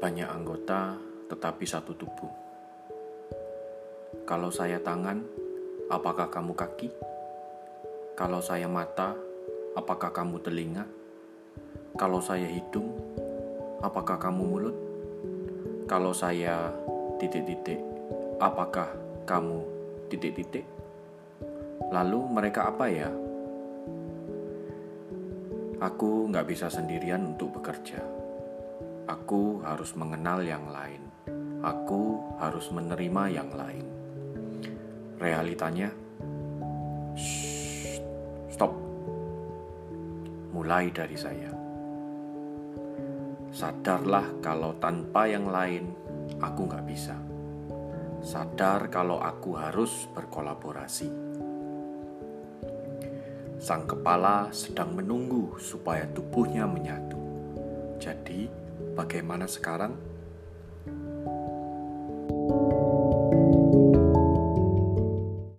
Banyak anggota, tetapi satu tubuh. Kalau saya tangan, apakah kamu kaki? Kalau saya mata, apakah kamu telinga? Kalau saya hidung, apakah kamu mulut? Kalau saya titik-titik, apakah kamu titik-titik? Lalu mereka apa ya? Aku nggak bisa sendirian untuk bekerja. Aku harus mengenal yang lain. Aku harus menerima yang lain. Realitanya, shh, stop. Mulai dari saya. Sadarlah kalau tanpa yang lain, aku nggak bisa. Sadar kalau aku harus berkolaborasi. Sang kepala sedang menunggu supaya tubuhnya menyatu. Jadi, bagaimana sekarang?